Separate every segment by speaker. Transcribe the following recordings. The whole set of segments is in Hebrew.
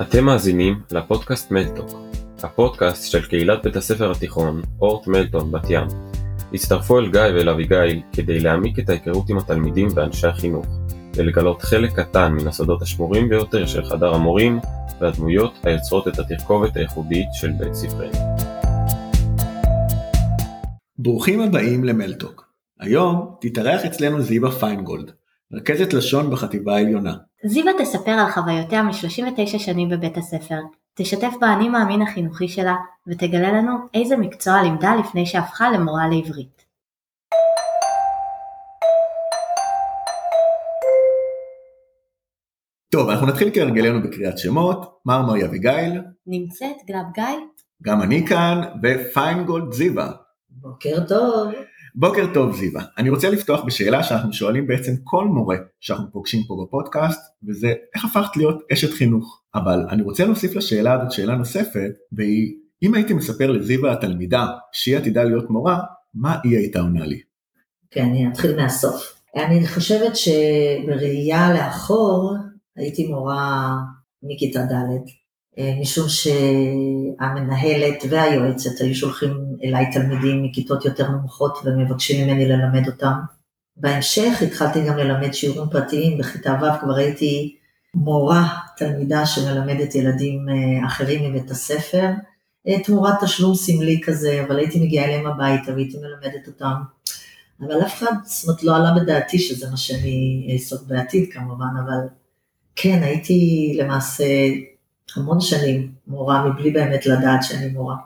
Speaker 1: אתם מאזינים לפודקאסט מלטוק, הפודקאסט של קהילת בית הספר התיכון אורט מלטון בת ים. הצטרפו אל גיא ואל אביגיל כדי להעמיק את ההיכרות עם התלמידים ואנשי החינוך, ולגלות חלק קטן מן הסודות השמורים ביותר של חדר המורים והדמויות היוצרות את התרכובת הייחודית של בית ספרנו.
Speaker 2: ברוכים הבאים למלטוק. היום תתארח אצלנו זיווה פיינגולד, רכזת לשון בחטיבה העליונה.
Speaker 3: זיווה תספר על חוויותיה מ-39 שנים בבית הספר, תשתף באני מאמין החינוכי שלה, ותגלה לנו איזה מקצוע לימדה לפני שהפכה למורה לעברית.
Speaker 2: טוב, אנחנו נתחיל כהרגלנו בקריאת שמות, מרמרי אביגיל,
Speaker 3: נמצאת גלב גיא?
Speaker 2: גם אני כאן, ופיינגולד זיווה.
Speaker 4: בוקר טוב.
Speaker 2: בוקר טוב זיווה, אני רוצה לפתוח בשאלה שאנחנו שואלים בעצם כל מורה שאנחנו פוגשים פה בפודקאסט, וזה איך הפכת להיות אשת חינוך? אבל אני רוצה להוסיף לשאלה הזאת שאלה נוספת, והיא, אם הייתי מספר לזיווה התלמידה שהיא עתידה להיות מורה, מה היא הייתה עונה לי?
Speaker 4: כן, אני אתחיל מהסוף. אני חושבת שבראייה לאחור הייתי מורה מכיתה ד', משום שהמנהלת והיועצת היו שולחים אליי תלמידים מכיתות יותר נמוכות ומבקשים ממני ללמד אותם. בהמשך התחלתי גם ללמד שיעורים פרטיים, בכיתה ו' כבר הייתי מורה, תלמידה שמלמדת ילדים אה, אחרים מבית הספר, אה, תמורת תשלום סמלי כזה, אבל הייתי מגיעה אליהם הביתה והייתי מלמדת אותם. אבל אף אחד, זאת אומרת, לא עלה בדעתי שזה מה שאני אעסוק בעתיד כמובן, אבל כן, הייתי למעשה המון שנים מורה, מבלי באמת לדעת שאני מורה.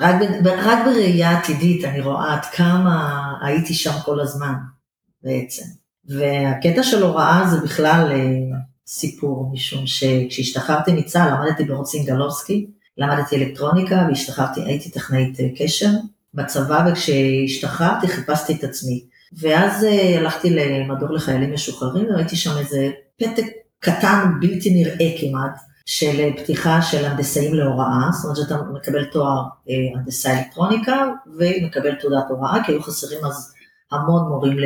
Speaker 4: רק, רק בראייה עתידית אני רואה עד כמה הייתי שם כל הזמן בעצם. והקטע של הוראה זה בכלל אה, סיפור, משום שכשהשתחררתי מצה"ל למדתי ברוץ סינגלובסקי, למדתי אלקטרוניקה והשתחררתי, הייתי טכנאית אה, קשר בצבא, וכשהשתחררתי חיפשתי את עצמי. ואז אה, הלכתי למדור לחיילים משוחררים וראיתי שם איזה פתק קטן בלתי נראה כמעט, של פתיחה של הנדסאים להוראה, זאת אומרת שאתה מקבל תואר אה, הנדסאי אלקטרוניקה ומקבל תעודת הוראה, כי היו חסרים אז המון מורים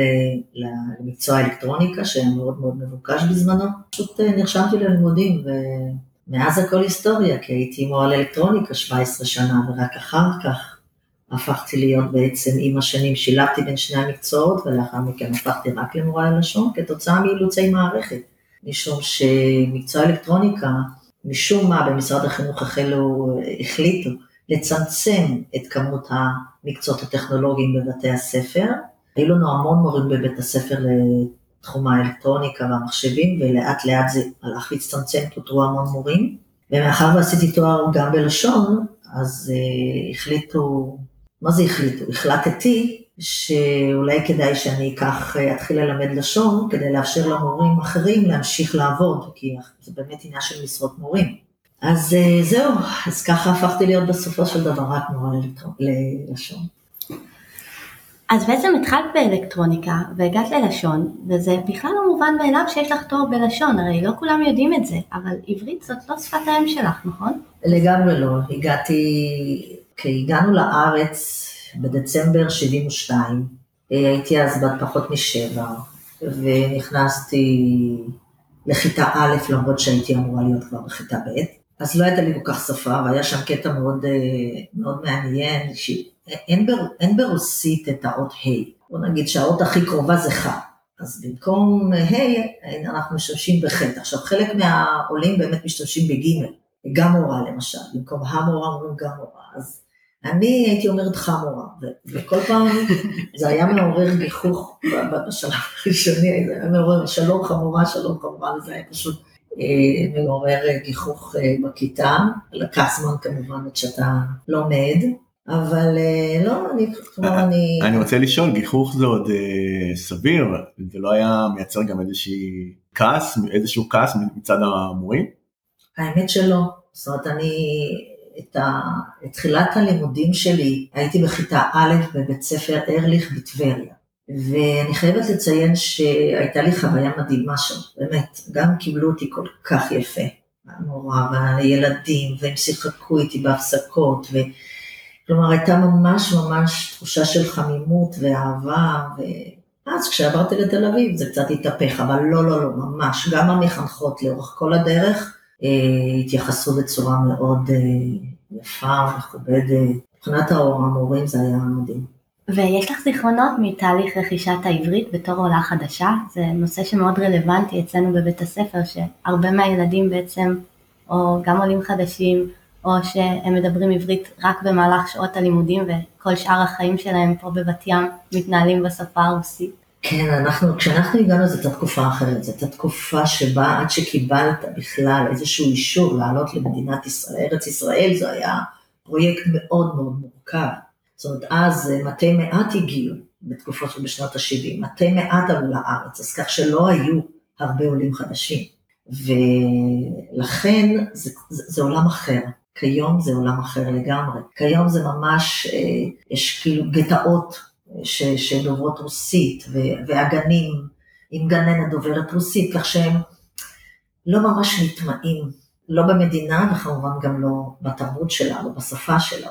Speaker 4: למקצוע האלקטרוניקה, שהיה מאוד מאוד מבוקש בזמנו. פשוט אה, נרשמתי ללימודים ומאז הכל היסטוריה, כי הייתי מורה לאלקטרוניקה 17 שנה, ורק אחר כך הפכתי להיות בעצם עם השנים, שילבתי בין שני המקצועות, ולאחר מכן הפכתי רק למורה ללשון, כתוצאה מאילוצי מערכת. משום שמקצוע אלקטרוניקה משום מה במשרד החינוך החלו, החליטו לצמצם את כמות המקצועות הטכנולוגיים בבתי הספר. היו לנו המון מורים בבית הספר לתחום האלקטרוניקה והמחשבים, ולאט לאט זה הלך להצטמצם, פוטרו המון מורים. ומאחר ועשיתי תואר גם בלשון, אז uh, החליטו, מה זה החליטו? החלטתי שאולי כדאי שאני אקח, אתחיל ללמד לשון, כדי לאפשר למורים אחרים להמשיך לעבוד, כי זה באמת עניין של משרות מורים. אז אה, זהו, אז ככה הפכתי להיות בסופו של דבר רק מורה ללשון.
Speaker 3: אז בעצם התחלת באלקטרוניקה והגעת ללשון, וזה בכלל לא מובן מאליו שיש לך תואר בלשון, הרי לא כולם יודעים את זה, אבל עברית זאת לא שפת האם שלך, נכון?
Speaker 4: לגמרי לא, הגעתי, כשהגענו לארץ בדצמבר 72, הייתי אז בת פחות משבע, ונכנסתי לכיתה א', למרות שהייתי אמורה להיות כבר בכיתה ב', אז לא הייתה לי כל כך שפה, והיה שם קטע מאוד, מאוד מעניין, שאין בר, ברוסית את האות ה', בוא נגיד שהאות הכי קרובה זה ח', אז במקום ה', אנחנו משתמשים בח'. עכשיו, חלק מהעולים באמת משתמשים בג', גם מורה למשל, במקום המורה אומרים גם מורה, אז אני הייתי אומרת חמורה, וכל פעם זה היה מעורר גיחוך בשלב הראשוני, זה היה מעורר שלום חמורה, שלום חמורה, וזה היה פשוט אה, מעורר גיחוך אה, בכיתה, לקח זמן כמובן עד שאתה לומד, אבל אה, לא, אני, כלומר אני...
Speaker 2: אני רוצה לשאול, גיחוך זה עוד סביר, זה לא היה מייצר גם איזושהי כעס, איזשהו כעס מצד המורים?
Speaker 4: האמת שלא, זאת אומרת אני... את, ה, את תחילת הלימודים שלי, הייתי בכיתה א' בבית ספר ארליך בטבריה. ואני חייבת לציין שהייתה לי חוויה מדהימה שם, באמת, גם קיבלו אותי כל כך יפה, המורה והילדים, והם שיחקו איתי בהפסקות, ו... כלומר הייתה ממש ממש תחושה של חמימות ואהבה, ואז כשעברתי לתל אביב זה קצת התהפך, אבל לא, לא, לא, ממש, גם המחנכות לאורך כל הדרך, התייחסו בצורה מאוד יפה, מכובדת. מבחינת המורים זה היה מדהים.
Speaker 3: ויש לך זיכרונות מתהליך רכישת העברית בתור עולה חדשה? זה נושא שמאוד רלוונטי אצלנו בבית הספר, שהרבה מהילדים בעצם, או גם עולים חדשים, או שהם מדברים עברית רק במהלך שעות הלימודים וכל שאר החיים שלהם פה בבת ים מתנהלים בשפה הרוסית.
Speaker 4: כן, אנחנו, כשאנחנו הגענו זאת הייתה תקופה אחרת, זאת הייתה תקופה שבה עד שקיבלת בכלל איזשהו אישור לעלות למדינת ישראל, ארץ ישראל זה היה פרויקט מאוד מאוד מורכב. זאת אומרת, אז אה, מתי מעט הגיעו בתקופה של בשנות ה-70, מתי מעט עלו לארץ, אז כך שלא היו הרבה עולים חדשים. ולכן זה, זה, זה עולם אחר. כיום זה עולם אחר לגמרי. כיום זה ממש, אה, יש כאילו גטאות ש, שדוברות רוסית, והגנים עם גננת דוברת רוסית, כך שהם לא ממש נטמעים, לא במדינה וכמובן גם לא בתרבות שלה, לא בשפה שלה,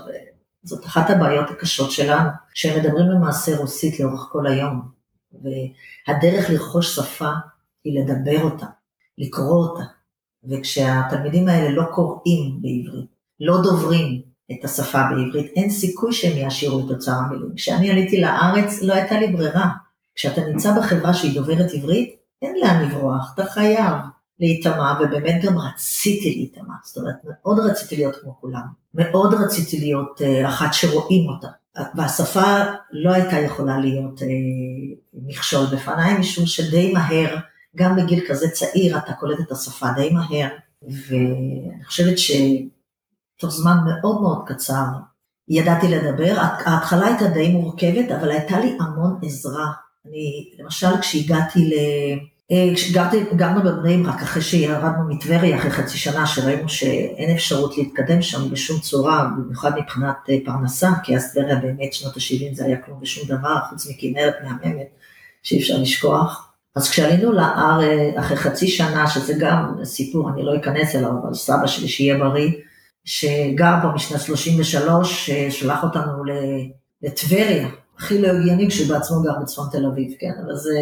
Speaker 4: וזאת אחת הבעיות הקשות שלנו, שהם מדברים למעשה רוסית לאורך כל היום, והדרך לרכוש שפה היא לדבר אותה, לקרוא אותה, וכשהתלמידים האלה לא קוראים בעברית, לא דוברים את השפה בעברית, אין סיכוי שהם יעשירו את אוצר המילים. כשאני עליתי לארץ לא הייתה לי ברירה. כשאתה נמצא בחברה שהיא דוברת עברית, אין לאן לברוח, אתה חייב להיטמע, ובאמת גם רציתי להיטמע, זאת אומרת, מאוד רציתי להיות כמו כולם, מאוד רציתי להיות uh, אחת שרואים אותה, והשפה לא הייתה יכולה להיות uh, מכשול בפניי, משום שדי מהר, גם בגיל כזה צעיר, אתה קולט את השפה די מהר, ואני חושבת ש... תוך זמן מאוד מאוד קצר ידעתי לדבר. ההתחלה הייתה די מורכבת, אבל הייתה לי המון עזרה. אני, למשל, כשהגעתי ל... אה, כשגרתי, גרנו בבני ברק אחרי שירדנו מטבריה אחרי חצי שנה, שראינו שאין אפשרות להתקדם שם בשום צורה, במיוחד מבחינת אה, פרנסה, כי אז טבריה באמת שנות ה-70 זה היה כלום ושום דבר, חוץ מכנרת מהממת שאי אפשר לשכוח. אז כשעלינו להר אחרי חצי שנה, שזה גם סיפור, אני לא אכנס אליו, אבל סבא שלי שיהיה בריא, שגר פה משנת 33, שלח אותנו לטבריה, הכי לא הגיוני כשהוא בעצמו גר בצפון תל אביב, כן, אבל זה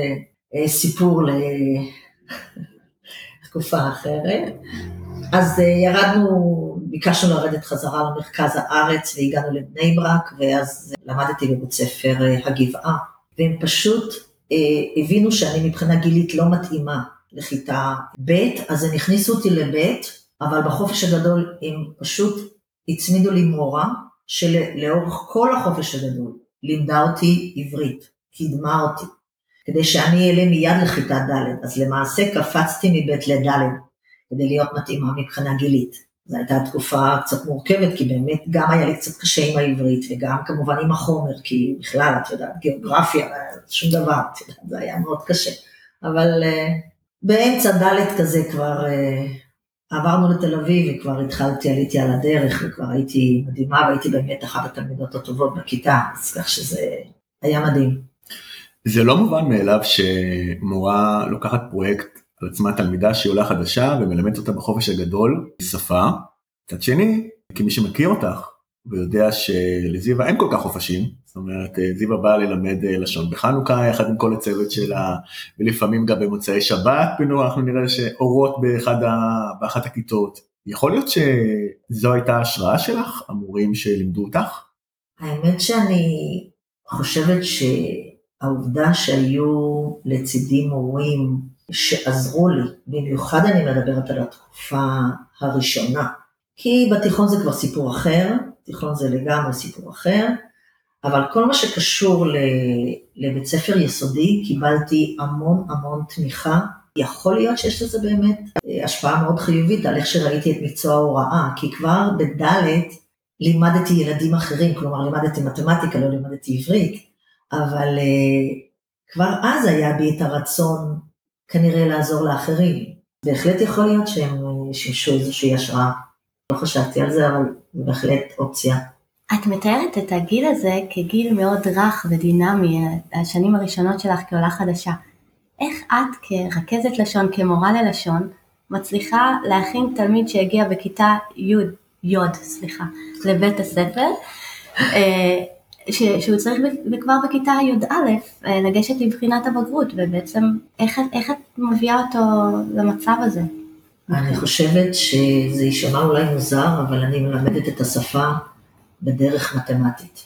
Speaker 4: אה, סיפור לתקופה אחרת. אז אה, ירדנו, ביקשנו לרדת חזרה למרכז הארץ והגענו לבני ברק, ואז למדתי בבית ספר אה, הגבעה, והם פשוט הבינו שאני מבחינה גילית לא מתאימה לכיתה ב', אז הם הכניסו אותי לב', אבל בחופש הגדול הם פשוט הצמידו לי מורה שלאורך כל החופש הגדול לימדה אותי עברית, קידמה אותי, כדי שאני אעלה מיד לכיתה ד', אז למעשה קפצתי מב' לד' כדי להיות מתאימה מבחינה גילית. זו הייתה תקופה קצת מורכבת, כי באמת גם היה לי קצת קשה עם העברית, וגם כמובן עם החומר, כי בכלל, את יודעת, גיאוגרפיה, שום דבר, את זה היה מאוד קשה. אבל uh, באמצע ד' כזה כבר uh, עברנו לתל אביב וכבר התחלתי, עליתי על הדרך וכבר הייתי מדהימה והייתי באמת אחת התלמידות הטובות בכיתה, אז כך שזה היה מדהים.
Speaker 2: זה לא מובן מאליו שמורה לוקחת פרויקט על עצמה תלמידה שהיא עולה חדשה ומלמדת אותה בחופש הגדול שפה. מצד שני, כמי שמכיר אותך ויודע שלזיווה אין כל כך חופשים, זאת אומרת זיווה באה ללמד לשון בחנוכה יחד עם כל הצוות שלה, ולפעמים גם במוצאי שבת בנו אנחנו נראה שאורות באחד ה... באחת הכיתות. יכול להיות שזו הייתה ההשראה שלך, המורים שלימדו אותך?
Speaker 4: האמת שאני חושבת שהעובדה שהיו לצידי מורים שעזרו לי, במיוחד אני מדברת על התקופה הראשונה, כי בתיכון זה כבר סיפור אחר, תיכון זה לגמרי סיפור אחר, אבל כל מה שקשור לבית ספר יסודי, קיבלתי המון המון תמיכה. יכול להיות שיש לזה באמת אה, השפעה מאוד חיובית על איך שראיתי את מקצוע ההוראה, כי כבר בד' לימדתי ילדים אחרים, כלומר לימדתי מתמטיקה, לא לימדתי עברית, אבל אה, כבר אז היה בי את הרצון כנראה לעזור לאחרים. בהחלט יכול להיות שהם אה, שימשו איזושהי השראה. לא חשבתי על זה, אבל בהחלט אופציה.
Speaker 3: את מתארת את הגיל הזה כגיל מאוד רך ודינמי, השנים הראשונות שלך כעולה חדשה. איך את כרכזת לשון, כמורה ללשון, מצליחה להכין תלמיד שהגיע בכיתה י', י', סליחה, לבית הספר, אה, ש, שהוא צריך כבר בכיתה י"א אה, לגשת לבחינת הבגרות, ובעצם איך, איך את מביאה אותו למצב הזה?
Speaker 4: אני חושבת שזה יישמע אולי מוזר, אבל אני מלמדת את השפה בדרך מתמטית.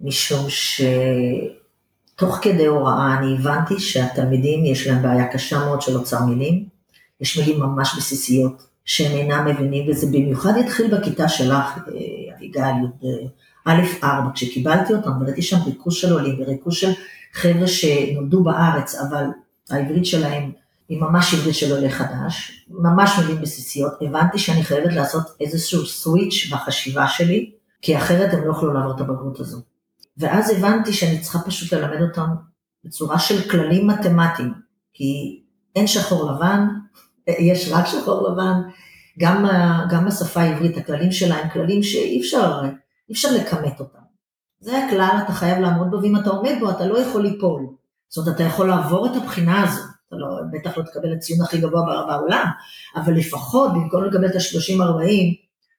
Speaker 4: משום שתוך כדי הוראה אני הבנתי שהתלמידים יש להם בעיה קשה מאוד של אוצר מילים. יש מילים ממש בסיסיות שהם אינם מבינים, וזה במיוחד התחיל בכיתה שלך, אה, אביגיל, א', ארבע, כשקיבלתי אותם, וראיתי שם ריכוז של עולים וריכוז של חבר'ה שנולדו בארץ, אבל העברית שלהם ממש עברית של עולה חדש, ממש מילים בסיסיות, הבנתי שאני חייבת לעשות איזשהו סוויץ' בחשיבה שלי, כי אחרת הם לא יוכלו לעבור את הבגרות הזו. ואז הבנתי שאני צריכה פשוט ללמד אותם בצורה של כללים מתמטיים, כי אין שחור לבן, יש רק שחור לבן, גם, גם בשפה העברית הכללים שלה הם כללים שאי אפשר, אפשר לכמת אותם. זה הכלל, אתה חייב לעמוד בו, ואם אתה עומד בו אתה לא יכול ליפול. זאת אומרת, אתה יכול לעבור את הבחינה הזו, אתה לא, בטח לא תקבל הציון הכי גבוה בעולם, אבל לפחות במקום לקבל את ה-30-40,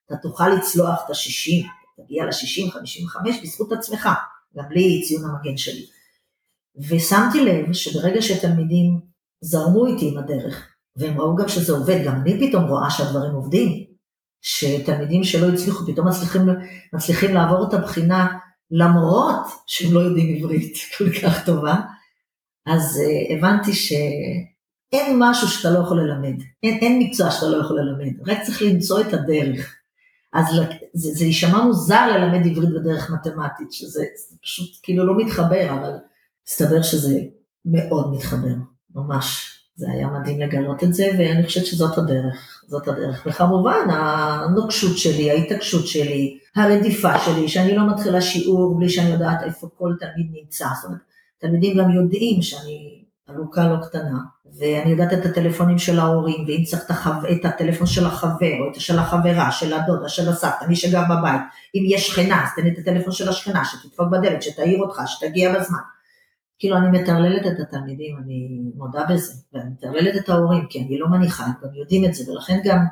Speaker 4: אתה תוכל לצלוח את ה-60, תגיע ל-60-55 בזכות עצמך, גם בלי ציון המגן שלי. ושמתי לב שברגע שתלמידים זרמו איתי עם הדרך, והם ראו גם שזה עובד, גם אני פתאום רואה שהדברים עובדים, שתלמידים שלא הצליחו פתאום מצליחים, מצליחים לעבור את הבחינה למרות שהם לא יודעים עברית כל כך טובה, אז uh, הבנתי שאין משהו שאתה לא יכול ללמד, אין, אין מקצוע שאתה לא יכול ללמד, רק צריך למצוא את הדרך. אז זה, יישמע מוזר ללמד עברית בדרך מתמטית, שזה פשוט כאילו לא מתחבר, אבל מסתבר שזה מאוד מתחבר, ממש. זה היה מדהים לגלות את זה, ואני חושבת שזאת הדרך, זאת הדרך. וכמובן, הנוקשות שלי, ההתעקשות שלי, הרדיפה שלי, שאני לא מתחילה שיעור בלי שאני יודעת איפה כל תלמיד נמצא. זאת אומרת, תלמידים גם יודעים שאני עלוקה לא קטנה, ואני יודעת את הטלפונים של ההורים, ואם צריך את, החו... את הטלפון של החבר, או את של החברה, של הדודה, של הסבתא, מי שגר בבית, אם יש שכנה, אז תן את הטלפון של השכנה, שתדפוק בדלת, שתעיר אותך, שתגיע בזמן. כאילו אני מטרללת את התלמידים, אני מודה בזה, ואני מטרללת את ההורים, כי אני לא מניחה, הם גם יודעים את זה, ולכן גם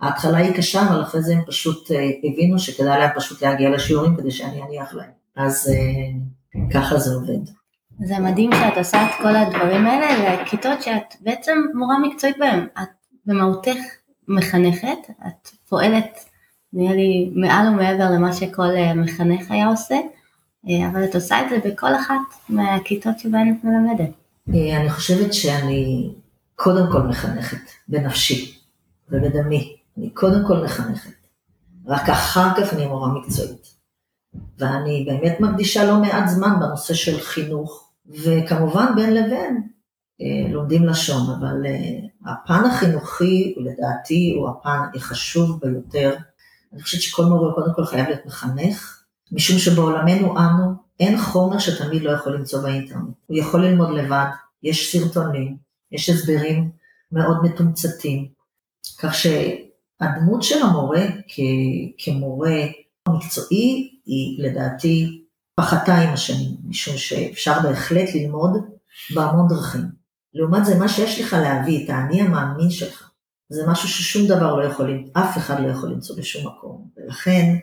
Speaker 4: ההתחלה היא קשה, אבל אחרי זה הם פשוט אה, הבינו שכדאי להם פשוט להגיע לשיעורים כדי שאני אניח להם. אז אה, ככה זה עובד.
Speaker 3: זה מדהים שאת עושה את כל הדברים האלה לכיתות שאת בעצם מורה מקצועית בהן. את במהותך מחנכת, את פועלת נראה לי מעל ומעבר למה שכל אה, מחנך היה עושה. אה, אבל את עושה את זה בכל אחת מהכיתות שבהן את מלמדת.
Speaker 4: אה, אני חושבת שאני קודם כל מחנכת, בנפשי ובדמי. אני קודם כל מחנכת. רק אחר כך אני מורה מקצועית. ואני באמת מקדישה לא מעט זמן בנושא של חינוך, וכמובן בין לבין אה, לומדים לשון, אבל הפן החינוכי לדעתי הוא הפן החשוב ביותר. אני חושבת שכל מורה קודם כל חייב להיות מחנך, משום שבעולמנו אנו אין חומר שתלמיד לא יכול למצוא באינטרנט. הוא יכול ללמוד לבד, יש סרטונים, יש הסברים מאוד מתומצתים, כך שהדמות של המורה כ- כמורה מקצועי היא לדעתי פחתה עם השנים, משום שאפשר בהחלט ללמוד בהמון דרכים. לעומת זה, מה שיש לך להביא, את האני המאמין שלך, זה משהו ששום דבר לא יכול, אף אחד לא יכול למצוא בשום מקום. ולכן,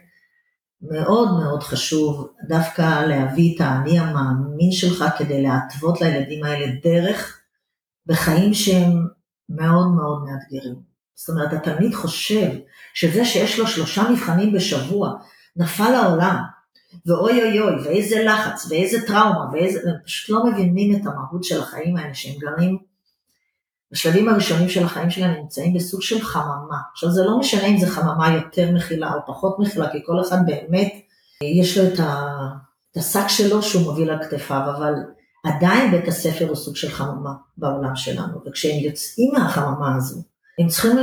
Speaker 4: מאוד מאוד חשוב דווקא להביא את האני המאמין שלך כדי להתוות לילדים האלה דרך בחיים שהם מאוד מאוד מאתגרים. זאת אומרת, התלמיד חושב שזה שיש לו שלושה מבחנים בשבוע, נפל העולם, ואוי אוי אוי, ואיזה לחץ, ואיזה טראומה, ואיזה, הם פשוט לא מבינים את המהות של החיים האלה, שהם גרים בשלבים הראשונים של החיים שלהם נמצאים בסוג של חממה. עכשיו זה לא משנה אם זה חממה יותר מכילה או פחות מכילה, כי כל אחד באמת יש לו את. את השק שלו שהוא מוביל על כתפיו, אבל עדיין בית הספר הוא סוג של חממה בעולם שלנו, וכשהם יוצאים מהחממה הזו, הם צריכים.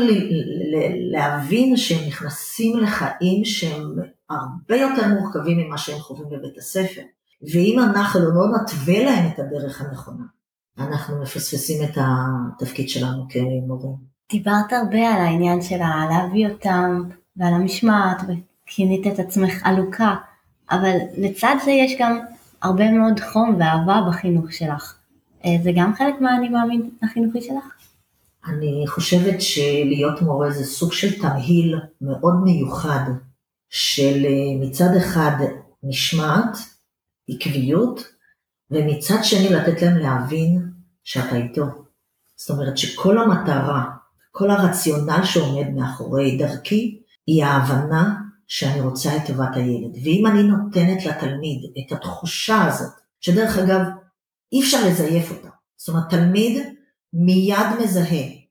Speaker 4: להבין שהם נכנסים לחיים שהם הרבה יותר מורכבים ממה שהם חווים בבית הספר. ואם אנחנו לא נתווה להם את הדרך הנכונה, אנחנו מפספסים את התפקיד שלנו כמורים.
Speaker 3: דיברת הרבה על העניין של להביא אותם ועל המשמעת וכינית את עצמך עלוקה, אבל לצד זה יש גם הרבה מאוד חום ואהבה בחינוך שלך. אה, זה גם חלק מהאני מאמין החינוכי שלך?
Speaker 4: אני חושבת שלהיות מורה זה סוג של תמהיל מאוד מיוחד של אה, מצד אחד משמעת, עקביות, ומצד שני לתת להם להבין שאתה איתו. זאת אומרת שכל המטרה, כל הרציונל שעומד מאחורי דרכי, היא ההבנה שאני רוצה את טובת הילד. ואם אני נותנת לתלמיד את התחושה הזאת, שדרך אגב, אי אפשר לזייף אותה. זאת אומרת, תלמיד מיד מזהה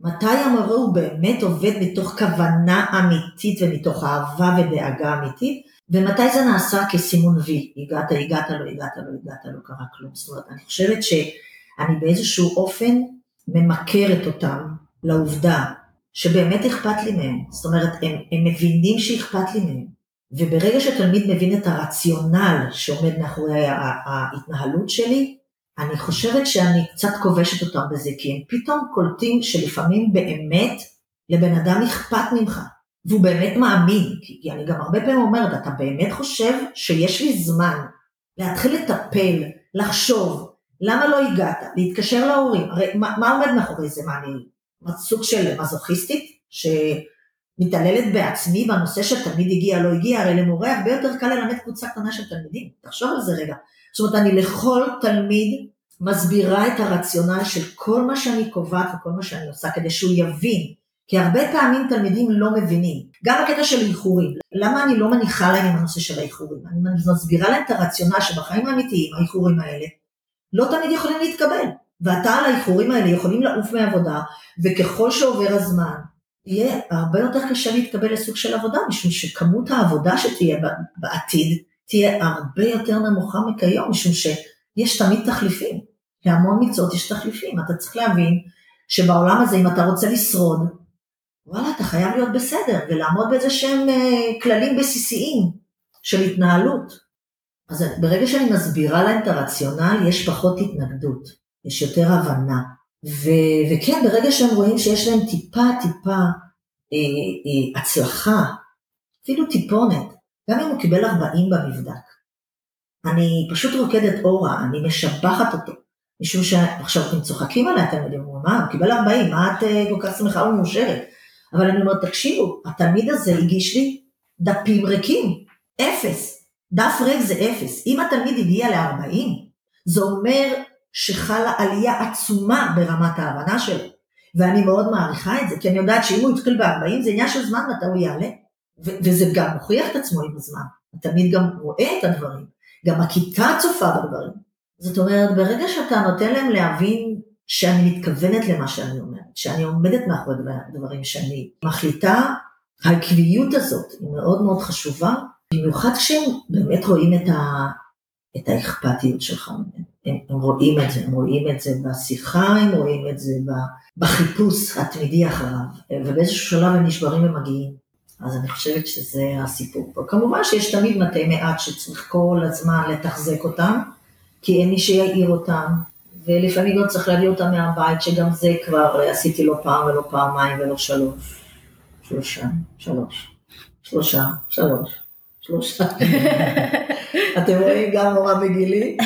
Speaker 4: מתי המורה הוא באמת עובד מתוך כוונה אמיתית ומתוך אהבה ודאגה אמיתית, ומתי זה נעשה כסימון וי, הגעת, הגעת, לא הגעת, לא הגעת, לא קרה כלום. זאת אומרת, אני חושבת שאני באיזשהו אופן ממכרת אותם לעובדה שבאמת אכפת לי מהם. זאת אומרת, הם, הם מבינים שאכפת לי מהם. וברגע שתלמיד מבין את הרציונל שעומד מאחורי ההתנהלות שלי, אני חושבת שאני קצת כובשת אותם בזה, כי הם פתאום קולטים שלפעמים באמת לבן אדם אכפת ממך, והוא באמת מאמין, כי אני גם הרבה פעמים אומרת, אתה באמת חושב שיש לי זמן להתחיל לטפל, לחשוב, למה לא הגעת, להתקשר להורים, הרי מה, מה עומד מאחורי זה, מה אני סוג של מזוכיסטית, שמתעללת בעצמי בנושא שתלמיד הגיע לא הגיע, הרי למורה הרבה יותר קל ללמד קבוצה קטנה של תלמידים, תחשוב על זה רגע, זאת אומרת, אני לכל תלמיד מסבירה את הרציונל של כל מה שאני קובעת וכל מה שאני עושה, כדי שהוא יבין. כי הרבה פעמים תלמידים לא מבינים, גם בקטע של איחורים. למה אני לא מניחה להם עם הנושא של האיחורים? אני מסבירה להם את הרציונל שבחיים האמיתיים, האיחורים האלה, לא תמיד יכולים להתקבל. ואתה על האיחורים האלה יכולים לעוף מעבודה, וככל שעובר הזמן, יהיה הרבה יותר קשה להתקבל לסוג של עבודה, משום שכמות העבודה שתהיה בעתיד תהיה הרבה יותר נמוכה מכיום, משום שיש תמיד תחליפים. להמון מקצועות יש תחליפים. אתה צריך להבין שבעולם הזה, אם אתה רוצה לשרוד, וואלה, אתה חייב להיות בסדר, ולעמוד באיזה שהם אה, כללים בסיסיים של התנהלות. אז ברגע שאני מסבירה להם את הרציונל, יש פחות התנגדות, יש יותר הבנה. ו- וכן, ברגע שהם רואים שיש להם טיפה טיפה אה, אה, הצלחה, אפילו טיפונת, גם אם הוא קיבל 40 במבדק. אני פשוט רוקדת אורה, אני משבחת אותו, משום שעכשיו אתם צוחקים עליה, אתם יודעים, מה, הוא קיבל 40, מה את אה, כל כך שמחה ומאושרת? אבל אני אומרת, תקשיבו, התלמיד הזה הגיש לי דפים ריקים, אפס, דף ריק זה אפס. אם התלמיד הגיע ל-40, זה אומר שחלה עלייה עצומה ברמת ההבנה שלו. ואני מאוד מעריכה את זה, כי אני יודעת שאם הוא יתחיל ב-40 זה עניין של זמן מתי הוא יעלה. וזה גם מוכיח את עצמו עם הזמן. התלמיד גם רואה את הדברים, גם הכיתה צופה בדברים. זאת אומרת, ברגע שאתה נותן להם להבין שאני מתכוונת למה שאני אומרת, שאני עומדת מאחורי הדברים שאני מחליטה, העקביות הזאת היא מאוד מאוד חשובה, במיוחד כשהם באמת רואים את, ה, את האכפתיות שלך. הם, הם רואים את זה, הם רואים את זה בשיחה, הם רואים את זה בחיפוש התמידי אחריו, ובאיזשהו שלב הם נשברים ומגיעים. אז אני חושבת שזה הסיפור פה. כמובן שיש תמיד מתי מעט שצריך כל הזמן לתחזק אותם, כי אין מי שיעיר אותם, ולפעמים גם צריך להביא אותם מהבית, שגם זה כבר עשיתי לא פעם ולא פעמיים ולא שלוש. שלושה, שלוש, שלושה, שלוש, שלושה. אתם רואים גם מורה בגילי,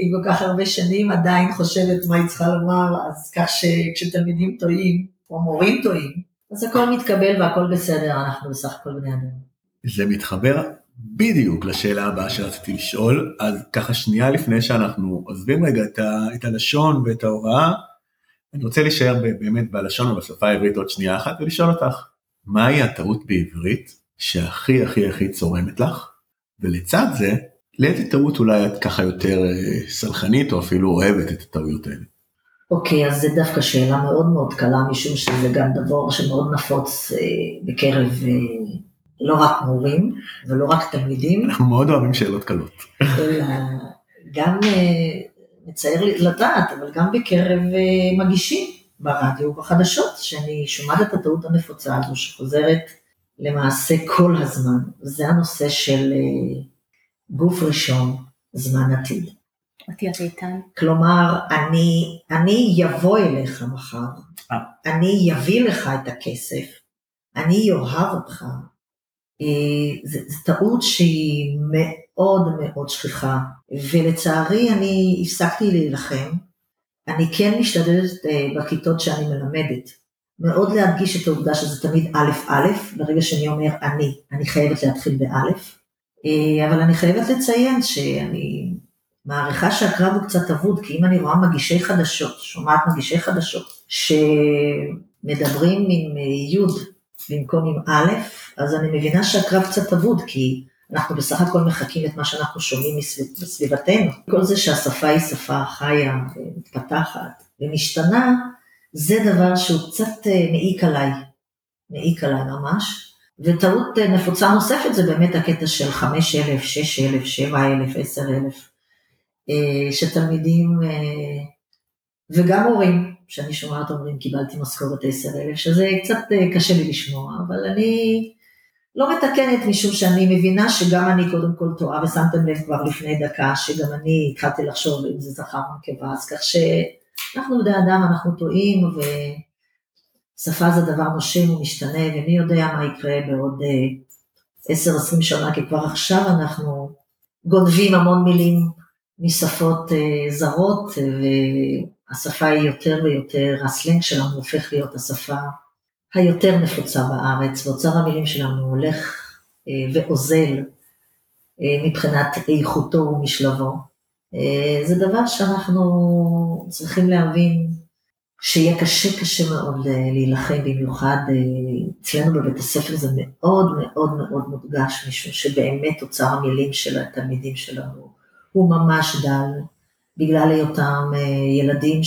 Speaker 4: עם כל כך הרבה שנים עדיין חושבת מה היא צריכה לומר, אז כך שכשתלמידים טועים, או מורים טועים, אז הכל מתקבל והכל בסדר, אנחנו בסך הכל בני אדם.
Speaker 2: זה מתחבר בדיוק לשאלה הבאה שרציתי לשאול, אז ככה שנייה לפני שאנחנו עוזבים רגע את, ה, את הלשון ואת ההוראה, אני רוצה להישאר באמת בלשון ובשפה העברית עוד שנייה אחת ולשאול אותך, מהי הטעות בעברית שהכי הכי הכי צורמת לך, ולצד זה, לאיזה טעות אולי את ככה יותר אה, סלחנית או אפילו אוהבת את הטעויות האלה?
Speaker 4: אוקיי, אז זו דווקא שאלה מאוד מאוד קלה, משום שזה גם דבר שמאוד נפוץ אה, בקרב אה, לא רק מורים ולא רק תלמידים.
Speaker 2: אנחנו מאוד אוהבים שאלות קלות.
Speaker 4: אלא גם אה, מצער לדעת, אבל גם בקרב אה, מגישים ברדיו ובחדשות, שאני שומעת את הטעות הנפוצה הזו שחוזרת למעשה כל הזמן, וזה הנושא של אה, גוף ראשון, זמן עתיד.
Speaker 3: אותיות איתן.
Speaker 4: כלומר, אני, אני יבוא אליך מחר,
Speaker 2: אה.
Speaker 4: אני יביא לך את הכסף, אני אוהב אותך. זו טעות שהיא מאוד מאוד שכיחה, ולצערי אני הפסקתי להילחם. אני כן משתדלת בכיתות שאני מלמדת, מאוד להדגיש את העובדה שזה תמיד א' א', ברגע שאני אומר אני, אני חייבת להתחיל באלף, אבל אני חייבת לציין שאני מעריכה שהקרב הוא קצת אבוד, כי אם אני רואה מגישי חדשות, שומעת מגישי חדשות, שמדברים עם י' במקום עם א', אז אני מבינה שהקרב קצת אבוד, כי אנחנו בסך הכל מחקים את מה שאנחנו שומעים מסביבתנו. כל זה שהשפה היא שפה חיה, מתפתחת ומשתנה, זה דבר שהוא קצת אה, מעיק עליי, מעיק עליי ממש. וטעות אה, נפוצה נוספת זה באמת הקטע של 5,000, 6,000, 7,000, 10,000, שתלמידים וגם הורים, שאני שומעת אומרים קיבלתי משכורת 10,000, שזה קצת אה, קשה לי לשמוע, אבל אני לא מתקנת משום שאני מבינה שגם אני קודם כל טועה, ושמתם לב כבר לפני דקה שגם אני התחלתי לחשוב אם זה זכר או נקבה, אז כך שאנחנו בני אדם, אנחנו טועים, ושפה זה דבר נושם ומשתנה, ומי יודע מה יקרה בעוד 10-20 אה, שנה, כי כבר עכשיו אנחנו גונבים המון מילים משפות אה, זרות, והשפה היא יותר ויותר, הסלנג שלנו הופך להיות השפה היותר נפוצה בארץ, ואוצר המילים שלנו הולך אה, ואוזל אה, מבחינת איכותו ומשלבו. זה דבר שאנחנו צריכים להבין שיהיה קשה קשה מאוד להילחם, במיוחד אצלנו בבית הספר זה מאוד מאוד מאוד מודגש, משום שבאמת אוצר המילים של התלמידים שלנו הוא ממש דל, בגלל היותם אה, ילדים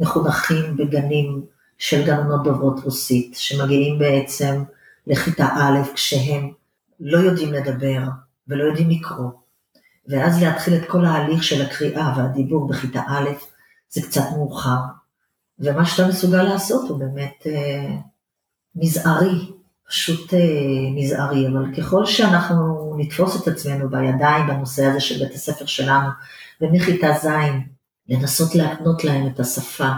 Speaker 4: שמחונכים בגנים של גננות דוברות רוסית, שמגיעים בעצם לכיתה א' כשהם לא יודעים לדבר ולא יודעים לקרוא, ואז להתחיל את כל ההליך של הקריאה והדיבור בכיתה א', זה קצת מאוחר, ומה שאתה מסוגל לעשות הוא באמת אה, מזערי, פשוט אה, מזערי, אבל ככל שאנחנו נתפוס את עצמנו בידיים בנושא הזה של בית הספר שלנו, ומכיתה ז', לנסות להקנות להם את השפה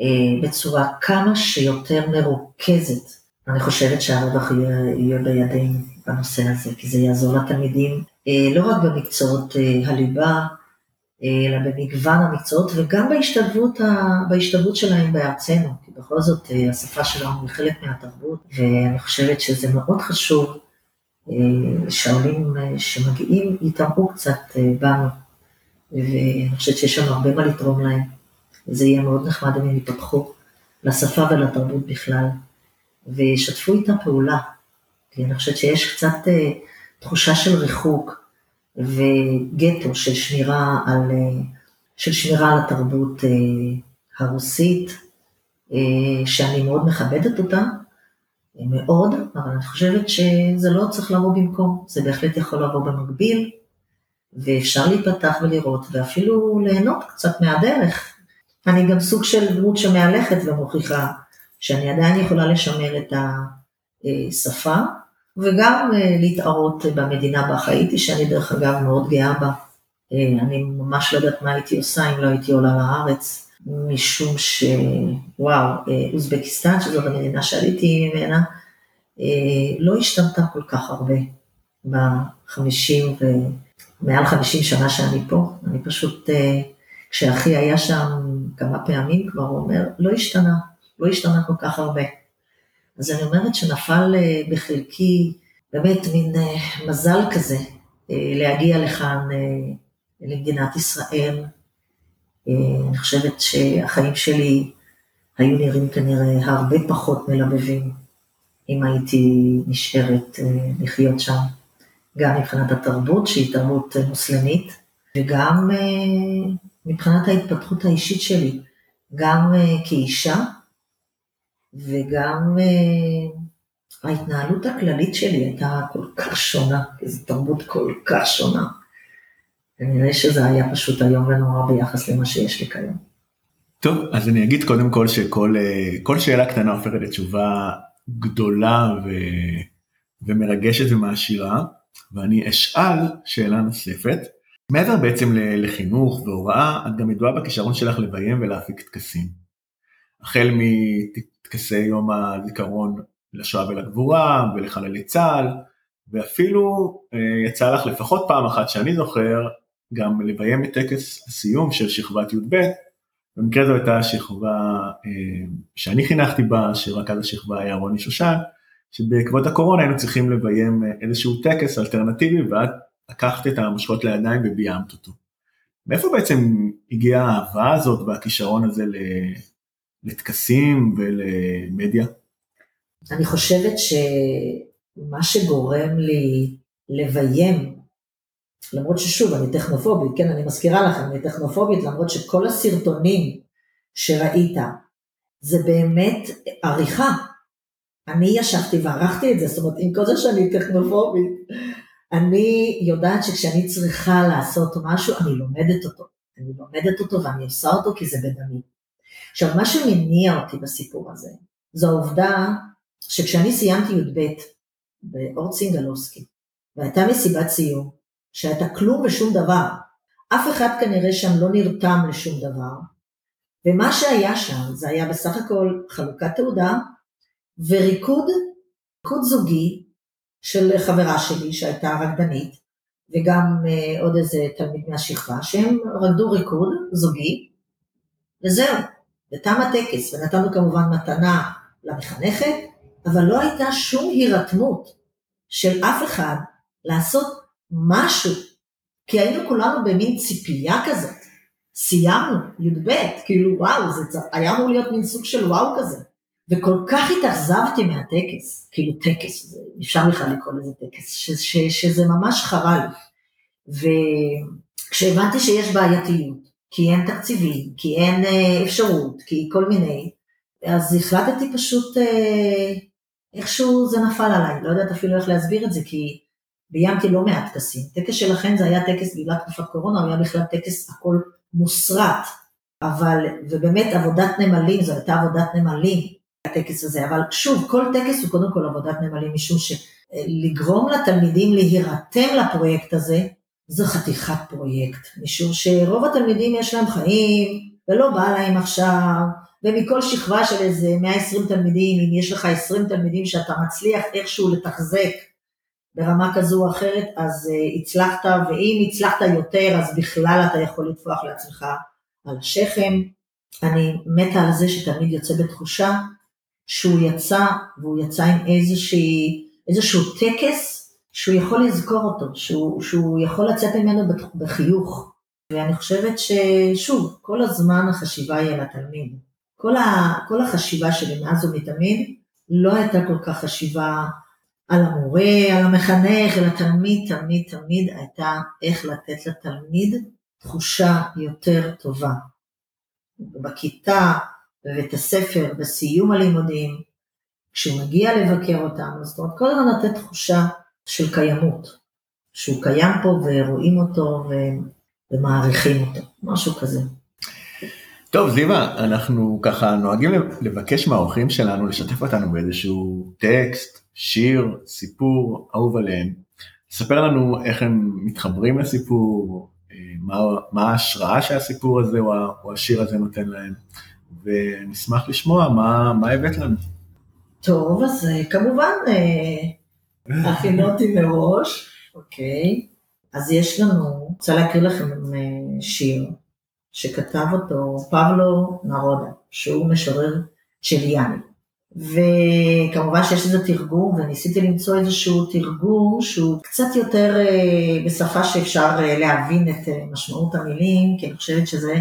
Speaker 4: אה, בצורה כמה שיותר מרוכזת, אני חושבת שהרווח יהיה, בידינו בנושא הזה, כי זה יעזור לתלמידים אה, לא רק במקצועות הליבה, אלא במגוון המקצועות וגם בהשתלבות, ה... בהשתלבות שלהם בארצנו, כי בכל זאת אה, השפה שלנו היא חלק מהתרבות, ואני חושבת שזה מאוד חשוב אה, שהעולים אה, שמגיעים יתאמרו קצת בנו, ואני חושבת שיש לנו הרבה מה לתרום להם, וזה יהיה מאוד נחמד אם הם יפתחו לשפה ולתרבות בכלל, וישתפו איתה פעולה, כי אני חושבת שיש קצת תחושה של ריחוק, וגטו של שמירה על, אה, של שמירה על התרבות אה, הרוסית, אה, שאני מאוד מכבדת אותה, מאוד, אבל אני חושבת שזה לא צריך לבוא במקום, זה בהחלט יכול לבוא במקביל, ואפשר להיפתח ולראות, ואפילו ליהנות קצת מהדרך. אני גם סוג של דמות שמהלכת ומוכיחה שאני עדיין יכולה לשמר את השפה, וגם אה, להתערות במדינה בה חייתי, שאני דרך אגב מאוד גאה בה. אה, אני ממש לא יודעת מה הייתי עושה אם לא הייתי עולה לארץ, משום שוואו, אה, אוזבקיסטן, שזאת המדינה שעליתי ממנה, לא השתנתה כל כך הרבה בחמישים ומעל חמישים שנה שאני פה. אני פשוט, כשאחי היה שם כמה פעמים כבר, הוא אומר, לא השתנה, לא השתנה כל כך הרבה. אז אני אומרת שנפל אה, בחלקי באמת מין אה, מזל כזה אה, להגיע לכאן, למדינת ישראל. אני חושבת שהחיים שלי היו נראים כנראה הרבה פחות מלבבים אם הייתי נשארת לחיות שם, גם מבחינת התרבות שהיא תרבות מוסלמית, וגם מבחינת ההתפתחות האישית שלי, גם כאישה וגם uh, ההתנהלות הכללית שלי הייתה כל כך שונה, כי זו תרבות כל כך שונה. ונראה שזה היה פשוט איום ונורא ביחס למה שיש לי כיום.
Speaker 2: טוב, אז אני אגיד קודם כל שכל אה, שאלה קטנה הופכת לתשובה גדולה ו... ומרגשת ומעשירה, ואני אשאל שאלה נוספת. מעבר בעצם לחינוך והוראה, את גם ידועה בכישרון שלך לביים ולהפיק טקסים. החל טקסי יום הזיכרון לשואה ולגבורה ולחללי צה"ל, ואפילו אה, יצא לך לפחות פעם אחת שאני זוכר, גם לביים את טקס הסיום של שכבת י"ב, במקרה זו הייתה שכבה אה, שאני חינכתי בה, שרכז השכבה היה רוני שושן, שבעקבות הקורונה היינו צריכים לביים אה, איזשהו טקס אלטרנטיבי, ואת לקחת את המושכות לידיים וביימת אותו. מאיפה בעצם הגיעה האהבה הזאת והכישרון הזה לטקסים ולמדיה?
Speaker 4: אני חושבת שמה שגורם לי לביים, למרות ששוב, אני טכנופובית, כן, אני מזכירה לכם, אני טכנופובית, למרות שכל הסרטונים שראית, זה באמת עריכה. אני ישבתי וערכתי את זה, זאת אומרת, עם כל זה שאני טכנופובית, אני יודעת שכשאני צריכה לעשות משהו, אני לומדת אותו. אני לומדת אותו ואני עושה אותו כי זה בדמי. עכשיו, מה שמניע אותי בסיפור הזה, זו העובדה שכשאני סיימתי י"ב באורט סינגלובסקי, והייתה מסיבת סיום, שהייתה כלום ושום דבר, אף אחד כנראה שם לא נרתם לשום דבר, ומה שהיה שם זה היה בסך הכל חלוקת תעודה וריקוד, ריקוד זוגי של חברה שלי שהייתה רקדנית, וגם אה, עוד איזה תלמיד מהשכבה, שהם רקדו ריקוד זוגי, וזהו, ותם הטקס, ונתנו כמובן מתנה למחנכת, אבל לא הייתה שום הירתמות של אף אחד לעשות משהו, כי היינו כולנו במין ציפייה כזאת. סיימנו, י"ב, כאילו וואו, זה היה אמור להיות מין סוג של וואו כזה. וכל כך התאכזבתי מהטקס, כאילו טקס, אפשר בכלל לקרוא לזה טקס, ש, ש, שזה ממש חרה לי. וכשהבנתי שיש בעייתיות, כי אין תקציבים, כי אין אה, אפשרות, כי כל מיני, אז החלטתי פשוט, אה, איכשהו זה נפל עליי, לא יודעת אפילו איך להסביר את זה, כי ביימתי לא מעט טקסים. טקס שלכן זה היה טקס בגלל תקופת קורונה, הוא היה בכלל טקס הכל מוסרט, אבל, ובאמת עבודת נמלים, זו הייתה עבודת נמלים, הטקס הזה, אבל שוב, כל טקס הוא קודם כל עבודת נמלים, משום שלגרום לתלמידים להירתם לפרויקט הזה, זו חתיכת פרויקט, משום שרוב התלמידים יש להם חיים, ולא בא להם עכשיו, ומכל שכבה של איזה 120 תלמידים, אם יש לך 20 תלמידים שאתה מצליח איכשהו לתחזק ברמה כזו או אחרת, אז uh, הצלחת, ואם הצלחת יותר, אז בכלל אתה יכול לטפוח לעצמך על השכם. אני מתה על זה שתלמיד יוצא בתחושה שהוא יצא, והוא יצא עם איזושהי, איזשהו טקס שהוא יכול לזכור אותו, שהוא, שהוא יכול לצאת ממנו בחיוך. ואני חושבת ששוב, כל הזמן החשיבה היא על התלמיד. כל, ה, כל החשיבה שלי מאז ומתמיד לא הייתה כל כך חשיבה על המורה, על המחנך, אלא תמיד, תמיד, תמיד הייתה איך לתת לתלמיד תחושה יותר טובה. בכיתה, בבית הספר, בסיום הלימודים, כשהוא מגיע לבקר אותנו, זאת אומרת, כל הזמן לתת תחושה של קיימות, שהוא קיים פה ורואים אותו ומעריכים אותו, משהו כזה.
Speaker 2: טוב זיווה, אנחנו ככה נוהגים לבקש מהאורחים שלנו לשתף אותנו באיזשהו טקסט, שיר, סיפור אהוב עליהם. ספר לנו איך הם מתחברים לסיפור, מה, מה ההשראה שהסיפור הזה או השיר הזה נותן להם. ונשמח לשמוע מה, מה הבאת לנו.
Speaker 4: טוב, אז כמובן אה, הכינותי מראש, אוקיי. אז יש לנו, רוצה להקריא לכם אה, שיר שכתב אותו פבלו נרודה, שהוא משורר צ'יליאני. וכמובן שיש לזה תרגום, וניסיתי למצוא איזשהו תרגום שהוא קצת יותר בשפה שאפשר להבין את משמעות המילים, כי אני חושבת שזה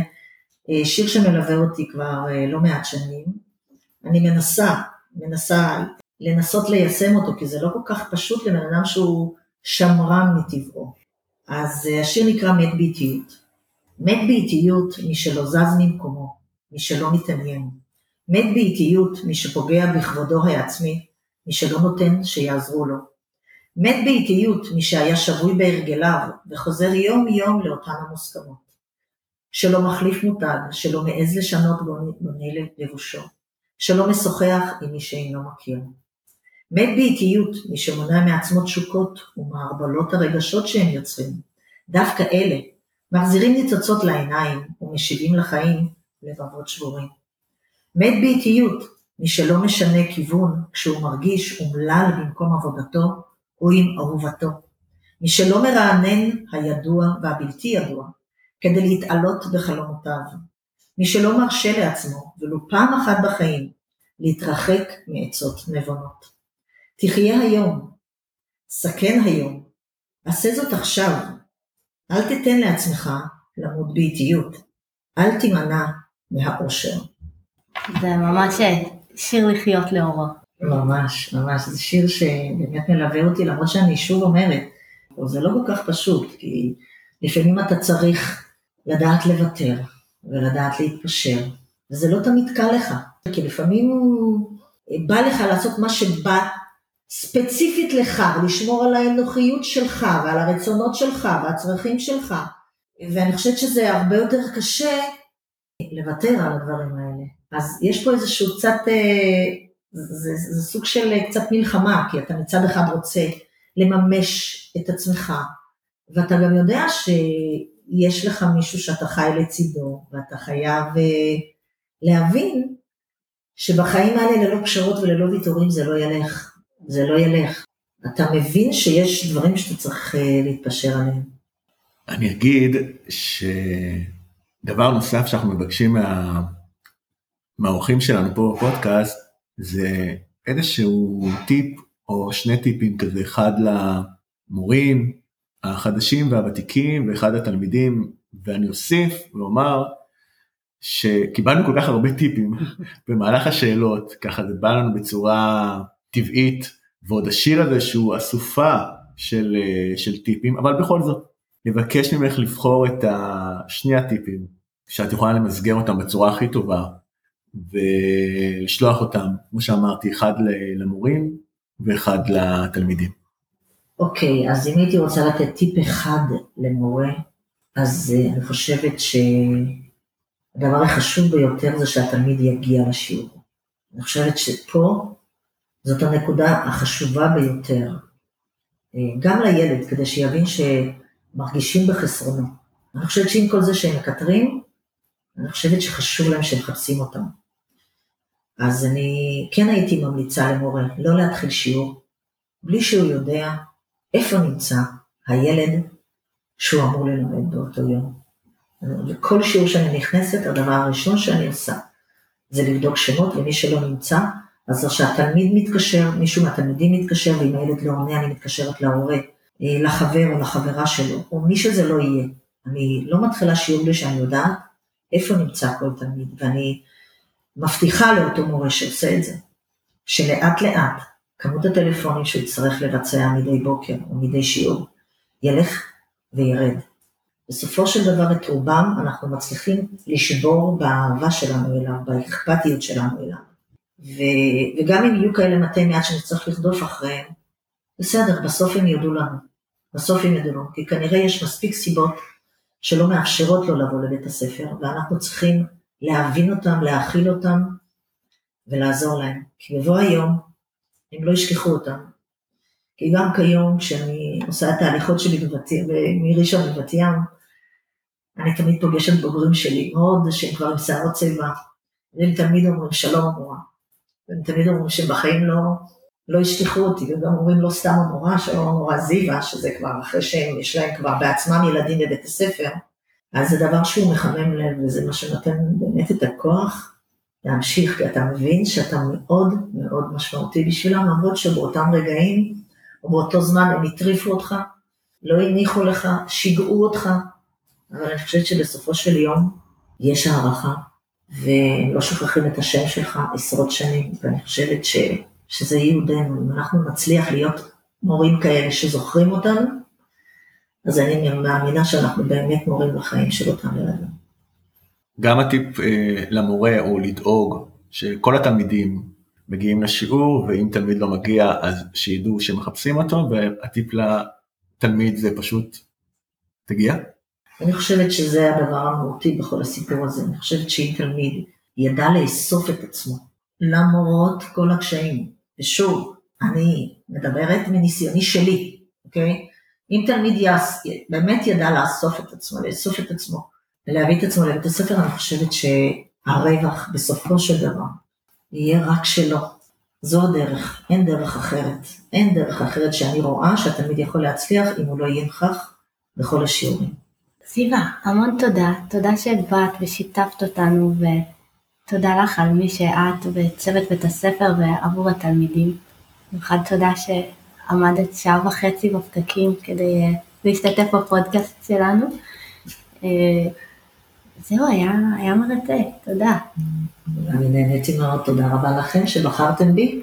Speaker 4: אה, שיר שמלווה אותי כבר אה, לא מעט שנים. אני מנסה, מנסה לנסות ליישם אותו, כי זה לא כל כך פשוט לבן אדם שהוא שמרן מטבעו. אז אה, השיר נקרא מת באיטיות. מת באיטיות מי שלא זז ממקומו, מי שלא מתעניין. מת באיטיות מי שפוגע בכבודו העצמי, מי שלא נותן שיעזרו לו. מת באיטיות מי שהיה שבוי בהרגליו וחוזר יום יום לאותן המוסכמות. שלא מחליף מותג, שלא מעז לשנות בונה לבושו, שלא משוחח עם מי שאינו מכיר. מת באיטיות מי שמונע מעצמו תשוקות ומערבלות הרגשות שהם יוצרים. דווקא אלה מחזירים ניצוצות לעיניים ומשיבים לחיים לבבות שבורים. מת באיטיות מי שלא משנה כיוון כשהוא מרגיש אומלל במקום עבודתו או עם אהובתו. מי שלא מרענן הידוע והבלתי ידוע, כדי להתעלות בחלומותיו. מי שלא מרשה לעצמו, ולו פעם אחת בחיים, להתרחק מעצות נבונות. תחיה היום, סכן היום, עשה זאת עכשיו. אל תיתן לעצמך למות באיטיות. אל תימנע מהאושר.
Speaker 3: זה ממש שיר לחיות לאורו.
Speaker 4: ממש, ממש. זה שיר שבאמת מלווה אותי, למרות שאני שוב אומרת, זה לא כל כך פשוט, כי לפעמים אתה צריך לדעת לוותר ולדעת להתפשר, וזה לא תמיד קל לך, כי לפעמים בא לך לעשות מה שבא ספציפית לך, ולשמור על האנוכיות שלך, ועל הרצונות שלך, והצרכים שלך, ואני חושבת שזה הרבה יותר קשה לוותר על הדברים האלה. אז יש פה איזשהו קצת, אה, זה, זה, זה סוג של קצת מלחמה, כי אתה מצד אחד רוצה לממש את עצמך, ואתה גם יודע שיש לך מישהו שאתה חי לצידו, ואתה חייב אה, להבין שבחיים האלה ללא פשרות וללא ויתורים זה לא ילך, זה לא ילך. אתה מבין שיש דברים שאתה צריך אה, להתפשר עליהם.
Speaker 2: אני אגיד שדבר נוסף שאנחנו מבקשים מה... מהאורחים שלנו פה בפודקאסט, זה איזשהו טיפ או שני טיפים כזה, אחד למורים החדשים והוותיקים ואחד לתלמידים, ואני אוסיף ואומר שקיבלנו כל כך הרבה טיפים במהלך השאלות, ככה זה בא לנו בצורה טבעית, ועוד השיר הזה שהוא אסופה של, של טיפים, אבל בכל זאת, נבקש ממך לבחור את שני הטיפים שאת יכולה למסגר אותם בצורה הכי טובה ולשלוח אותם, כמו שאמרתי, אחד למורים ואחד לתלמידים.
Speaker 4: אוקיי, okay, אז אם הייתי רוצה לתת טיפ אחד למורה, אז uh, אני חושבת שהדבר החשוב ביותר זה שהתלמיד יגיע לשיעור. אני חושבת שפה זאת הנקודה החשובה ביותר, uh, גם לילד, כדי שיבין שמרגישים בחסרונו. אני חושבת שעם כל זה שהם מקטרים, אני חושבת שחשוב להם שהם מחפשים אותם. אז אני כן הייתי ממליצה למורה לא להתחיל שיעור בלי שהוא יודע איפה נמצא הילד שהוא אמור ללמד באותו יום. וכל שיעור שאני נכנסת, הדבר הראשון שאני עושה זה לבדוק שמות, ומי שלא נמצא, אז כשהתלמיד מתקשר, מישהו מהתלמידים מתקשר, ואם הילד לא עונה, אני מתקשרת להורה, אה, לחבר או לחברה שלו, או מי שזה לא יהיה. אני לא מתחילה שיעור בלי שאני יודעת איפה נמצא כל תלמיד, ואני מבטיחה לאותו מורה שעושה את זה, שלאט לאט כמות הטלפונים שהוא יצטרך לבצע מדי בוקר או מדי שיעור ילך וירד. בסופו של דבר את רובם אנחנו מצליחים לשבור באהבה שלנו אליו, באכפתיות שלנו אליו. ו, וגם אם יהיו כאלה מתי מעט שנצטרך לרדוף אחריהם, בסדר, בסוף הם יודו לנו. בסוף הם יודו לנו, כי כנראה יש מספיק סיבות שלא מאפשרות לו לבוא לבית הספר, ואנחנו צריכים להבין אותם, להכיל אותם ולעזור להם. כי בבוא היום הם לא ישכחו אותם. כי גם כיום כשאני עושה את ההליכות שלי מראשון לבת ים, אני תמיד פוגשת בוגרים שלי, מאוד שהם כבר עם שערות צבע, והם תמיד אומרים שלום המורה. והם תמיד אומרים שבחיים לא, לא ישכחו אותי, וגם אומרים לא סתם המורה, שלום המורה זיווה, שזה כבר אחרי שהם, יש להם כבר בעצמם ילדים בבית הספר, אז זה דבר שהוא מחמם לב, וזה מה שנותן באמת את הכוח להמשיך, כי אתה מבין שאתה מאוד מאוד משמעותי בשבילם, למרות שבאותם רגעים, או באותו זמן הם הטריפו אותך, לא הניחו לך, שיגעו אותך, אבל אני חושבת שבסופו של יום יש הערכה, והם לא שוכחים את השם שלך עשרות שנים, ואני חושבת ש, שזה ייעודנו, אם אנחנו נצליח להיות מורים כאלה שזוכרים אותנו, אז אני מאמינה שאנחנו באמת מורים לחיים של אותם ילדים.
Speaker 2: גם הטיפ אה, למורה הוא לדאוג שכל התלמידים מגיעים לשיעור, ואם תלמיד לא מגיע אז שידעו שמחפשים אותו, והטיפ לתלמיד זה פשוט תגיע.
Speaker 4: אני חושבת שזה הדבר המהותי בכל הסיפור הזה, אני חושבת שאם תלמיד ידע לאסוף את עצמו, למרות כל הקשיים, ושוב, אני מדברת מניסיוני שלי, אוקיי? אם תלמיד יעש, באמת ידע לאסוף את עצמו, לאסוף את עצמו, ולהביא את עצמו לבית הספר, אני חושבת שהרווח בסופו של דבר יהיה רק שלו. זו הדרך, אין דרך אחרת. אין דרך אחרת שאני רואה שהתלמיד יכול להצליח אם הוא לא יהיה נוכח בכל השיעורים.
Speaker 3: סיבה, המון תודה. תודה שבאת ושיתפת אותנו, ותודה לך על מי שאת וצוות בית הספר ועבור התלמידים. במיוחד תודה שעמדת שעה וחצי בפקקים כדי אה, להשתתף בפודקאסט שלנו. אה, זהו, היה, היה מרתק, תודה.
Speaker 4: אני נהניתי מאוד, תודה רבה לכם שבחרתם בי.